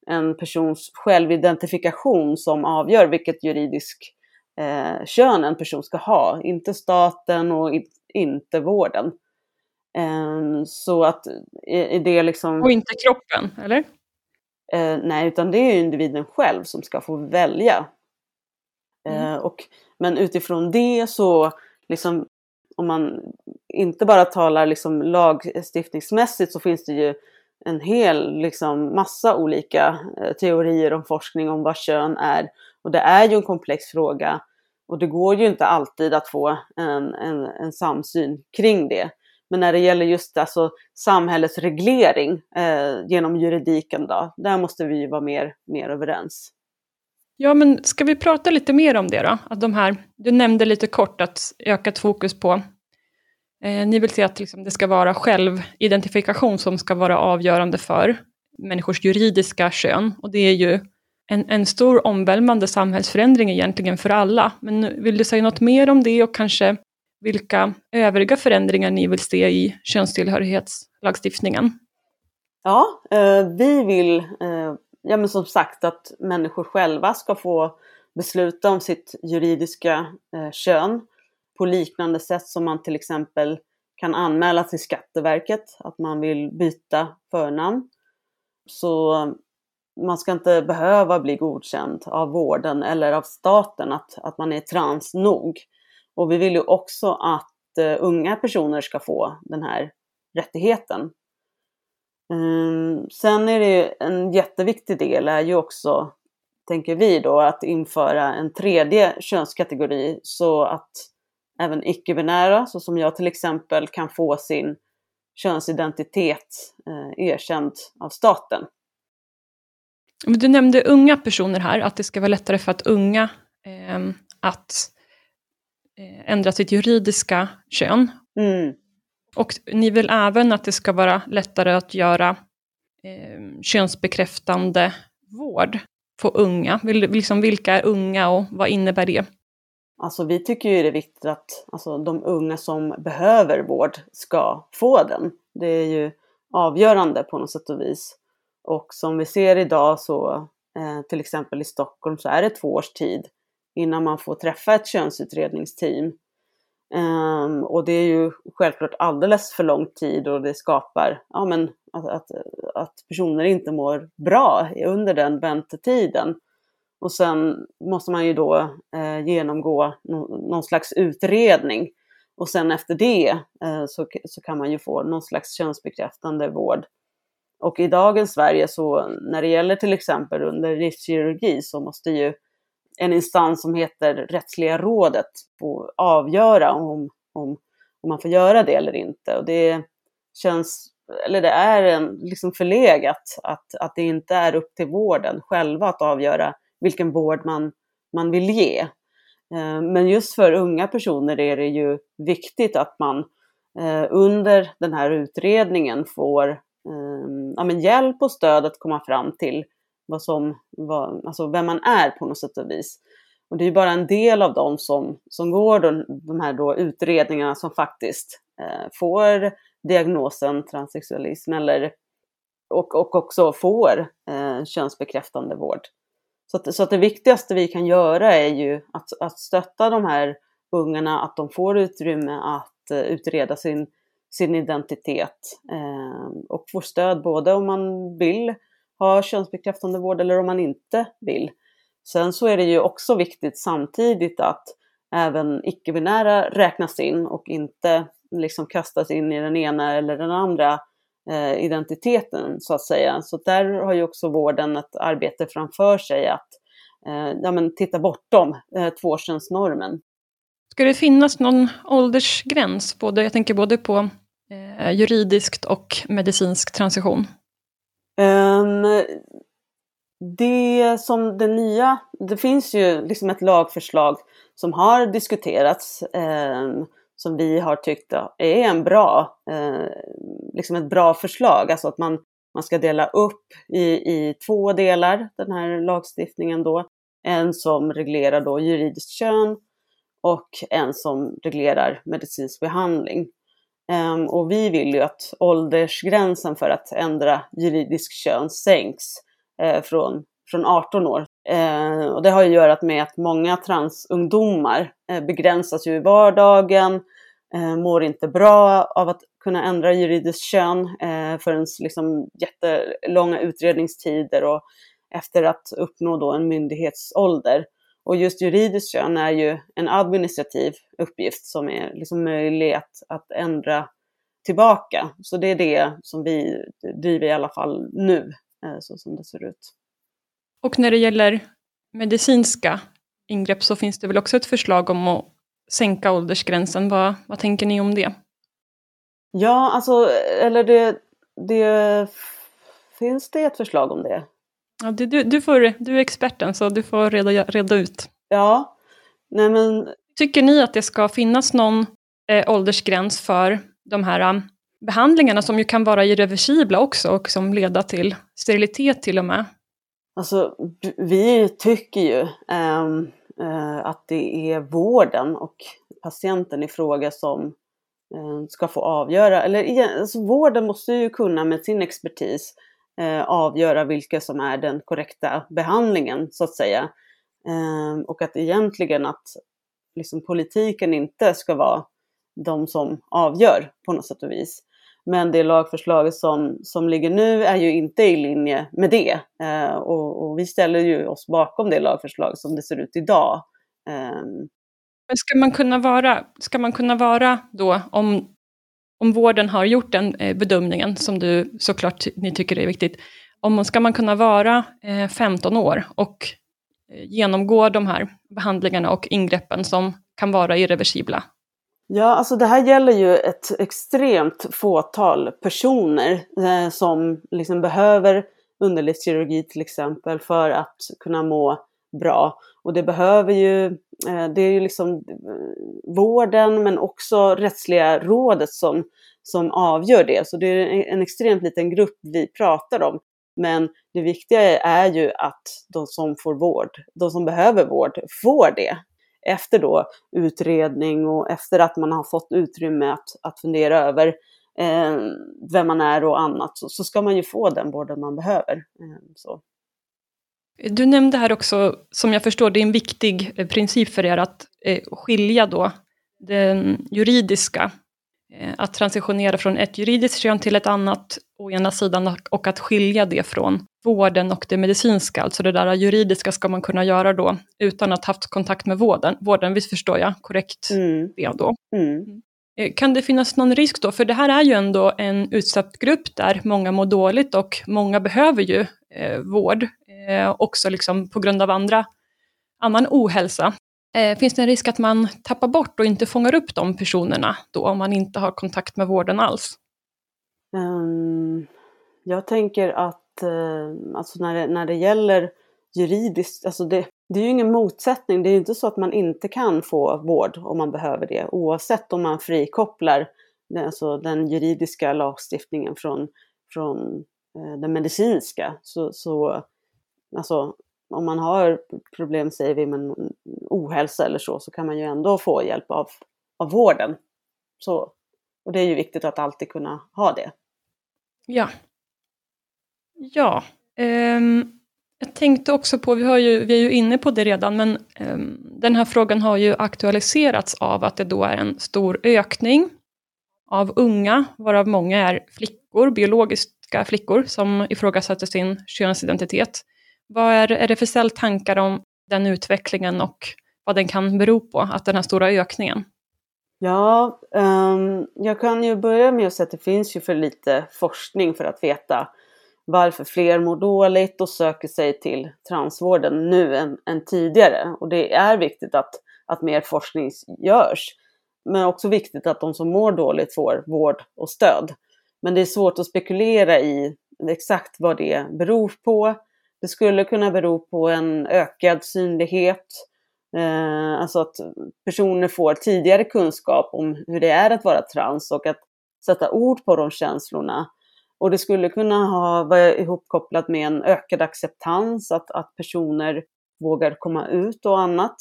en persons självidentifikation som avgör vilket juridiskt eh, kön en person ska ha. Inte staten och inte vården. Eh, så att i, det liksom... Och inte kroppen, eller? Eh, nej, utan det är individen själv som ska få välja. Mm. och, men utifrån det så, liksom, om man inte bara talar liksom lagstiftningsmässigt så finns det ju en hel liksom, massa olika eh, teorier om forskning om vad kön är. Och det är ju en komplex fråga och det går ju inte alltid att få en, en, en samsyn kring det. Men när det gäller just alltså, samhällets reglering eh, genom juridiken, då, där måste vi ju vara mer, mer överens. Ja, men ska vi prata lite mer om det då? Att de här, du nämnde lite kort att ökat fokus på eh, ni vill se att liksom, det ska vara självidentifikation som ska vara avgörande för människors juridiska kön. Och det är ju en, en stor omvälvande samhällsförändring egentligen för alla. Men vill du säga något mer om det och kanske vilka övriga förändringar ni vill se i könstillhörighetslagstiftningen? Ja, eh, vi vill, eh, ja men som sagt att människor själva ska få besluta om sitt juridiska eh, kön på liknande sätt som man till exempel kan anmäla till Skatteverket att man vill byta förnamn. Så man ska inte behöva bli godkänd av vården eller av staten att, att man är trans nog. Och vi vill ju också att uh, unga personer ska få den här rättigheten. Um, sen är det ju en jätteviktig del är ju också, tänker vi då, att införa en tredje könskategori så att även icke-binära, så som jag till exempel, kan få sin könsidentitet eh, erkänd av staten. Du nämnde unga personer här, att det ska vara lättare för att unga eh, att ändra sitt juridiska kön. Mm. Och ni vill även att det ska vara lättare att göra eh, könsbekräftande vård på unga. Liksom, vilka är unga och vad innebär det? Alltså vi tycker ju det är viktigt att alltså, de unga som behöver vård ska få den. Det är ju avgörande på något sätt och vis. Och som vi ser idag så eh, till exempel i Stockholm så är det två års tid innan man får träffa ett könsutredningsteam. Um, och det är ju självklart alldeles för lång tid och det skapar ja, men att, att, att personer inte mår bra under den väntetiden. Och sen måste man ju då eh, genomgå no någon slags utredning. Och sen efter det eh, så, så kan man ju få någon slags könsbekräftande vård. Och i dagens Sverige så när det gäller till exempel under livskirurgi så måste ju en instans som heter Rättsliga rådet få avgöra om, om, om man får göra det eller inte. Och det känns, eller det är en, liksom förlegat att, att det inte är upp till vården själva att avgöra vilken vård man, man vill ge. Eh, men just för unga personer är det ju viktigt att man eh, under den här utredningen får eh, ja, men hjälp och stöd att komma fram till vad som, vad, alltså vem man är på något sätt och vis. Och det är bara en del av dem som, som går de, de här då utredningarna som faktiskt eh, får diagnosen transsexualism eller, och, och också får eh, könsbekräftande vård. Så, att, så att det viktigaste vi kan göra är ju att, att stötta de här ungarna, att de får utrymme att eh, utreda sin, sin identitet eh, och får stöd både om man vill ha könsbekräftande vård eller om man inte vill. Sen så är det ju också viktigt samtidigt att även icke-binära räknas in och inte liksom kastas in i den ena eller den andra eh, identiteten så att säga. Så där har ju också vården ett arbete framför sig att eh, ja, men titta bortom eh, tvåkönsnormen. Ska det finnas någon åldersgräns? Både, jag tänker både på eh, juridiskt och medicinsk transition. Um, det som det nya, det finns ju liksom ett lagförslag som har diskuterats um, som vi har tyckt är en bra, uh, liksom ett bra förslag. Alltså att man, man ska dela upp i, i två delar den här lagstiftningen då. En som reglerar då juridiskt kön och en som reglerar medicinsk behandling. Um, och vi vill ju att åldersgränsen för att ändra juridisk kön sänks eh, från, från 18 år. Ehm, och det har ju att göra med att många transungdomar eh, begränsas ju i vardagen, eh, mår inte bra av att kunna ändra juridiskt kön eh, förrän liksom jättelånga utredningstider och efter att uppnå då en myndighetsålder. Och just juridiskt kön är ju en administrativ uppgift som är liksom möjlig att, att ändra tillbaka. Så det är det som vi driver i alla fall nu, eh, så som det ser ut. Och när det gäller medicinska ingrepp så finns det väl också ett förslag om att sänka åldersgränsen. Vad, vad tänker ni om det? Ja, alltså, eller det, det finns det ett förslag om det? Ja, du, du, får, du är experten så du får reda, reda ut. Ja, nej men... Tycker ni att det ska finnas någon eh, åldersgräns för de här um, behandlingarna som ju kan vara irreversibla också och som leder till sterilitet till och med? Alltså, vi tycker ju um, uh, att det är vården och patienten i fråga som uh, ska få avgöra, eller alltså, vården måste ju kunna med sin expertis eh, avgöra vilka som är den korrekta behandlingen så att säga. Eh, och att egentligen att liksom, politiken inte ska vara de som avgör på något sätt och vis. Men det lagförslaget som, som ligger nu är ju inte i linje med det. Eh, och, och, vi ställer ju oss bakom det lagförslaget som det ser ut idag. Eh. Men ska man kunna vara, ska man kunna vara då, om, om vården har gjort den eh, bedömningen, som du såklart ni tycker är viktigt, om ska man kunna vara eh, 15 år och eh, genomgå de här behandlingarna och ingreppen som kan vara irreversibla? Ja, alltså det här gäller ju ett extremt fåtal personer eh, som liksom behöver underlivskirurgi till exempel för att kunna må bra. Och det behöver ju, Eh, det är ju liksom eh, vården men också rättsliga rådet som, som avgör det. Så det är en extremt liten grupp vi pratar om. Men det viktiga är ju att de som får vård, de som behöver vård, får det efter då utredning och efter att man har fått utrymme att, att fundera över eh, vem man är och annat, så, så, ska man ju få den vården man behöver. Eh, så. Du nämnde här också, som jag förstår, det är en viktig eh, princip för er att eh, skilja då den juridiska, eh, att transitionera från ett juridiskt kön till ett annat å ena sidan och att skilja det från vården och det medicinska, alltså det där juridiska ska man kunna göra då utan att ha haft kontakt med vården. Vården, visst förstår jag korrekt mm. det då? Mm. Kan det finnas någon risk då? För det här är ju ändå en utsatt grupp där många mår dåligt och många behöver ju eh, vård, eh, också liksom på grund av andra, annan ohälsa. Eh, finns det en risk att man tappar bort och inte fångar upp de personerna då om man inte har kontakt med vården alls? Um, jag tänker att eh, alltså när det, när det gäller juridiskt, alltså det, det är ju ingen motsättning. Det är ju inte så att man inte kan få vård om man behöver det, oavsett om man frikopplar alltså den juridiska lagstiftningen från, från eh, den medicinska. Så, så alltså, om man har problem, säger vi, med ohälsa eller så, så kan man ju ändå få hjälp av, av vården. Så, och det är ju viktigt att alltid kunna ha det. Ja. Ja. Um, jag tänkte också på, vi, har ju, vi är ju inne på det redan, men um, den här frågan har ju aktualiserats av att det då är en stor ökning av unga, varav många är flickor, biologiska flickor, som ifrågasätter sin könsidentitet. Vad är, är det för celltankar om den utvecklingen och vad den kan bero på, att den här stora ökningen? Ja, um, jag kan ju börja med att säga att det finns ju för lite forskning för att veta varför fler mår dåligt och söker sig till transvården nu än, än tidigare. Och det är viktigt att, att mer forskning görs. Men också viktigt att de som mår dåligt får vård och stöd. Men det är svårt att spekulera i exakt vad det beror på. Det skulle kunna bero på en ökad synlighet, eh, alltså att personer får tidigare kunskap om hur det är att vara trans och att sätta ord på de känslorna. Och det skulle kunna ha, vara ihopkopplat med en ökad acceptans, att, att personer vågar komma ut och annat.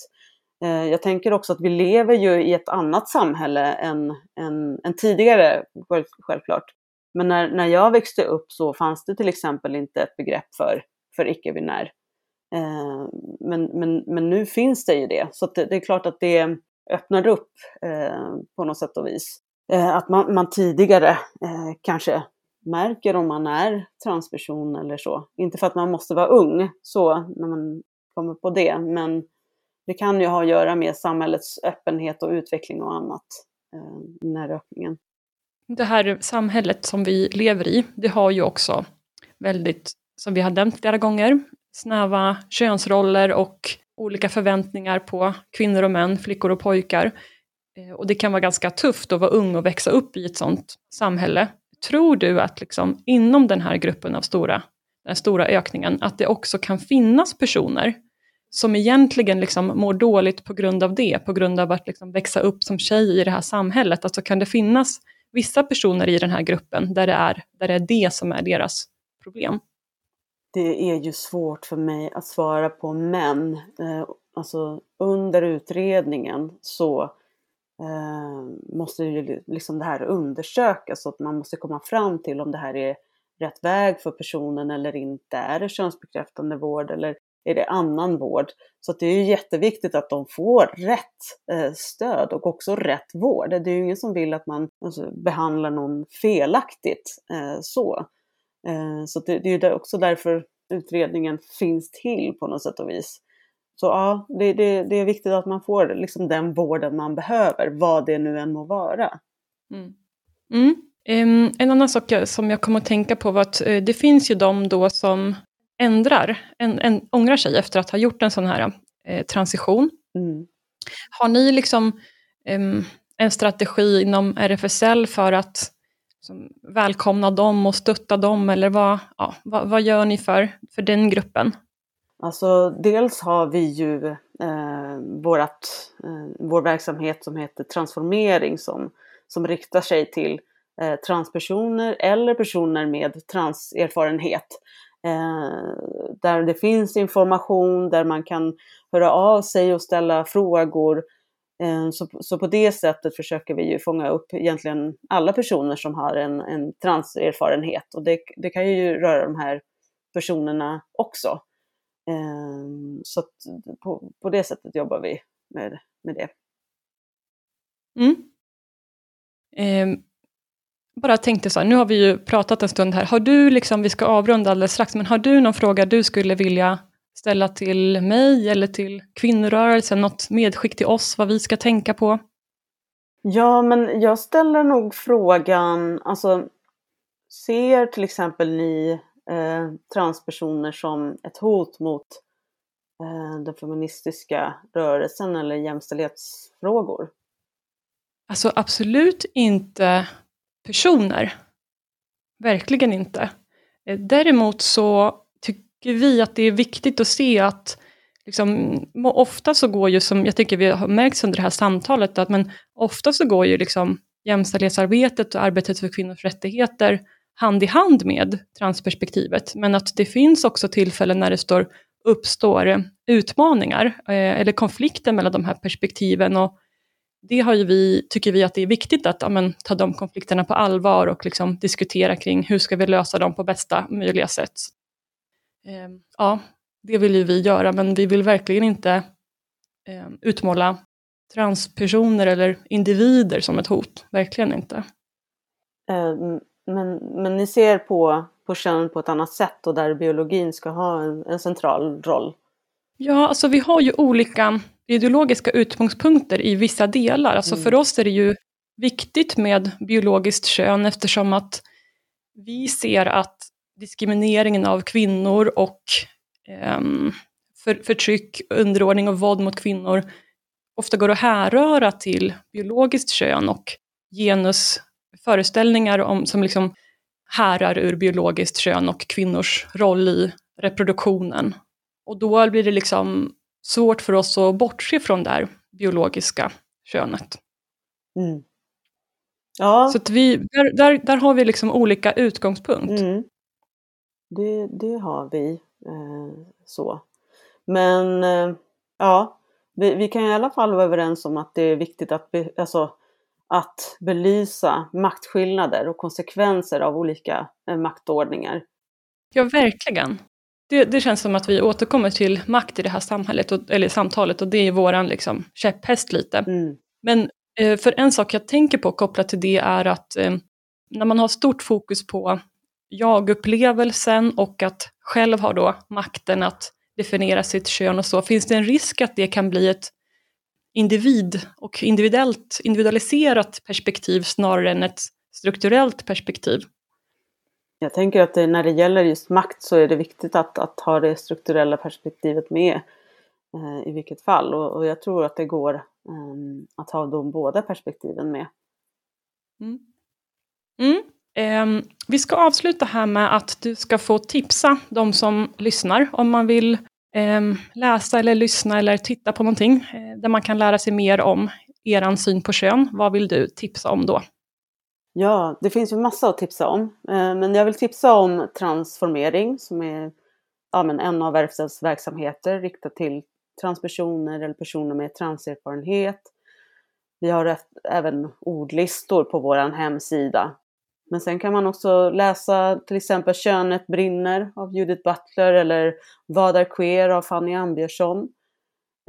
Eh, jag tänker också att vi lever ju i ett annat samhälle än, än, än tidigare, självklart. Men när, när jag växte upp så fanns det till exempel inte ett begrepp för, för icke-binär. Eh, men, men, men nu finns det ju det, så det, det, är klart att det öppnar upp eh, på något sätt och vis. Eh, att man, man tidigare eh, kanske märker om man är transperson eller så. Inte för att man måste vara ung så när man kommer på det, men det kan ju ha att göra med samhällets öppenhet och utveckling och annat, eh, den här öppningen. Det här samhället som vi lever i, det har ju också väldigt, som vi har nämnt flera gånger, snäva könsroller och olika förväntningar på kvinnor och män, flickor och pojkar. Eh, och det kan vara ganska tufft att vara ung och växa upp i ett sånt samhälle. Tror du att liksom inom den här gruppen av stora, den stora ökningen, att det också kan finnas personer som egentligen liksom mår dåligt på grund av det, på grund av att liksom växa upp som tjej i det här samhället. Alltså kan det finnas vissa personer i den här gruppen där det är, där det, är det som är deras problem? Det är ju svårt för mig att svara på, men eh, alltså under utredningen så eh, måste ju liksom det här undersökas, så att man måste komma fram till om det här är rätt väg för personen eller inte. Är det könsbekräftande vård eller är det annan vård? Så det är ju jätteviktigt att de får rätt eh, stöd och också rätt vård. Det är ju ingen som vill att man alltså, behandlar någon felaktigt eh, så. Eh, så det, det är ju också därför utredningen finns till på något sätt och vis. Så ja, det, det, det är viktigt att man får liksom den vården man behöver, vad det nu än må vara. Mm. Mm. Um, en annan sak som jag kom att tänka på var att uh, det finns ju de då som ändrar, en, en, ångrar sig efter att ha gjort en sån här eh, transition. Mm. Har ni liksom um, en strategi inom RFSL för att liksom välkomna dem och stötta dem eller vad, ja, vad, vad, gör ni för, för den gruppen? Alltså dels har vi ju eh, vårat, eh, vår verksamhet som heter Transformering som, som riktar sig till eh, transpersoner eller personer med transerfarenhet Eh, där det finns information, där man kan höra av sig och ställa frågor. Eh, så, så på det sättet försöker vi ju fånga upp egentligen alla personer som har en, en transerfarenhet och det, det kan ju röra de här personerna också. Eh, så på, på det sättet jobbar vi med, med det. Mm. Eh, bara tänkte så här, nu har vi ju pratat en stund här. Har du, liksom, vi ska avrunda alldeles strax, men har du någon fråga du skulle vilja ställa till mig eller till kvinnorörelsen? Något medskick till oss, vad vi ska tänka på? Ja, men jag ställer nog frågan, alltså ser till exempel ni eh, transpersoner som ett hot mot eh, den feministiska rörelsen eller jämställdhetsfrågor? Alltså absolut inte personer. Verkligen inte. Eh, däremot så vi att det är viktigt att se att liksom, ofta så går ju, som jag tycker vi har märkt under det här samtalet, att men ofta så går ju liksom jämställdhetsarbetet och arbetet för kvinnors rättigheter hand i hand med transperspektivet. Men att det finns också tillfällen när det står uppstår utmaningar eh, eller konflikter mellan de här perspektiven. Och det har ju vi, tycker vi att det är viktigt att amen, ta de konflikterna på allvar och liksom diskutera kring hur ska vi lösa dem på bästa möjliga sätt. Eh, ja, det vill ju vi göra, men vi vill verkligen inte eh, utmåla transpersoner eller individer som ett hot. Verkligen inte. Eh, men, men ni ser på, på kön på ett annat sätt och där biologin ska ha en, en central roll? Ja, alltså vi har ju olika ideologiska utgångspunkter i vissa delar. Alltså mm. för oss är det ju viktigt med biologiskt kön eftersom att vi ser att diskrimineringen av kvinnor och um, för, förtryck, underordning och våld mot kvinnor ofta går att härröra till biologiskt kön och genusföreställningar om, som liksom härrar ur biologiskt kön och kvinnors roll i reproduktionen. Och då blir det liksom svårt för oss att bortse från det här biologiska könet. Mm. Ja. Så vi, där, där, där har vi liksom olika utgångspunkt. Mm. Det, det har vi. Eh, så. Men eh, ja, vi, vi, kan i alla fall vara överens om att det är viktigt att, be, alltså, att belysa maktskillnader och konsekvenser av olika eh, maktordningar. Ja, verkligen. Det, det, känns som att vi återkommer till makt i det här samhället, och, eller samtalet, och det är våran liksom, käpphäst lite. Mm. Men eh, för en sak jag tänker på kopplat till det är att eh, när man har stort fokus på jag-upplevelsen och att själv ha då makten att definiera sitt kön och så, finns det en risk att det kan bli ett individ och individuellt, individualiserat perspektiv snarare än ett strukturellt perspektiv? Jag tänker att det, när det gäller just makt så är det viktigt att, att ha det strukturella perspektivet med eh, i vilket fall och, och, jag tror att det går eh, att ha de båda perspektiven med. Mm. Mm. Eh, vi ska avsluta här med att du ska få tipsa de som lyssnar om man vill eh, läsa eller lyssna eller titta på någonting eh, där man kan lära sig mer om er syn på kön. Vad vill du tipsa om då? Ja, det finns ju massa att tipsa om. Eh, men jag vill tipsa om transformering som är ja, men en av Verkstads verksamheter riktad till transpersoner eller personer med transerfarenhet. Vi har även ordlistor på vår hemsida men sen kan man också läsa till exempel Könet brinner av Judith Butler eller Vad är queer av Fanny Ambjörnsson.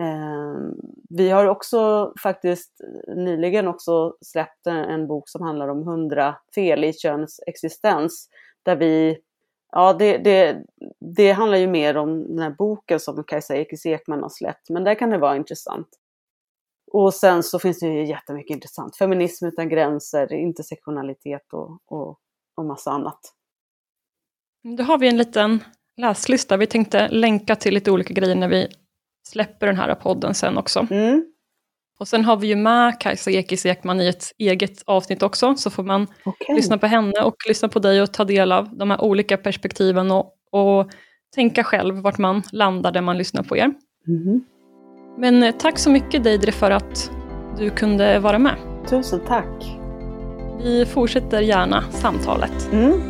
Ehm, vi har också faktiskt nyligen också släppt en, bok som handlar om hundra fel i könets existens. Där vi, ja det, det, det handlar ju mer om den här boken som Kajsa Ekis Ekman har släppt, men där kan det vara intressant. Och sen så finns det ju jättemycket intressant. Feminism utan gränser, intersektionalitet och, och, och massa annat. Då har vi en liten läslista. Vi tänkte länka till lite olika grejer när vi släpper den här podden sen också. Mm. Och sen har vi ju med Kajsa Ekis Ekman i ett eget avsnitt också, så får man okay. lyssna på henne och lyssna på dig och ta del av de här olika perspektiven och, och tänka själv vart man landar när man lyssnar på er. Mm. Men eh, tack så mycket Deidre för att du kunde vara med. Tusen tack. Vi fortsätter gärna samtalet. Mm.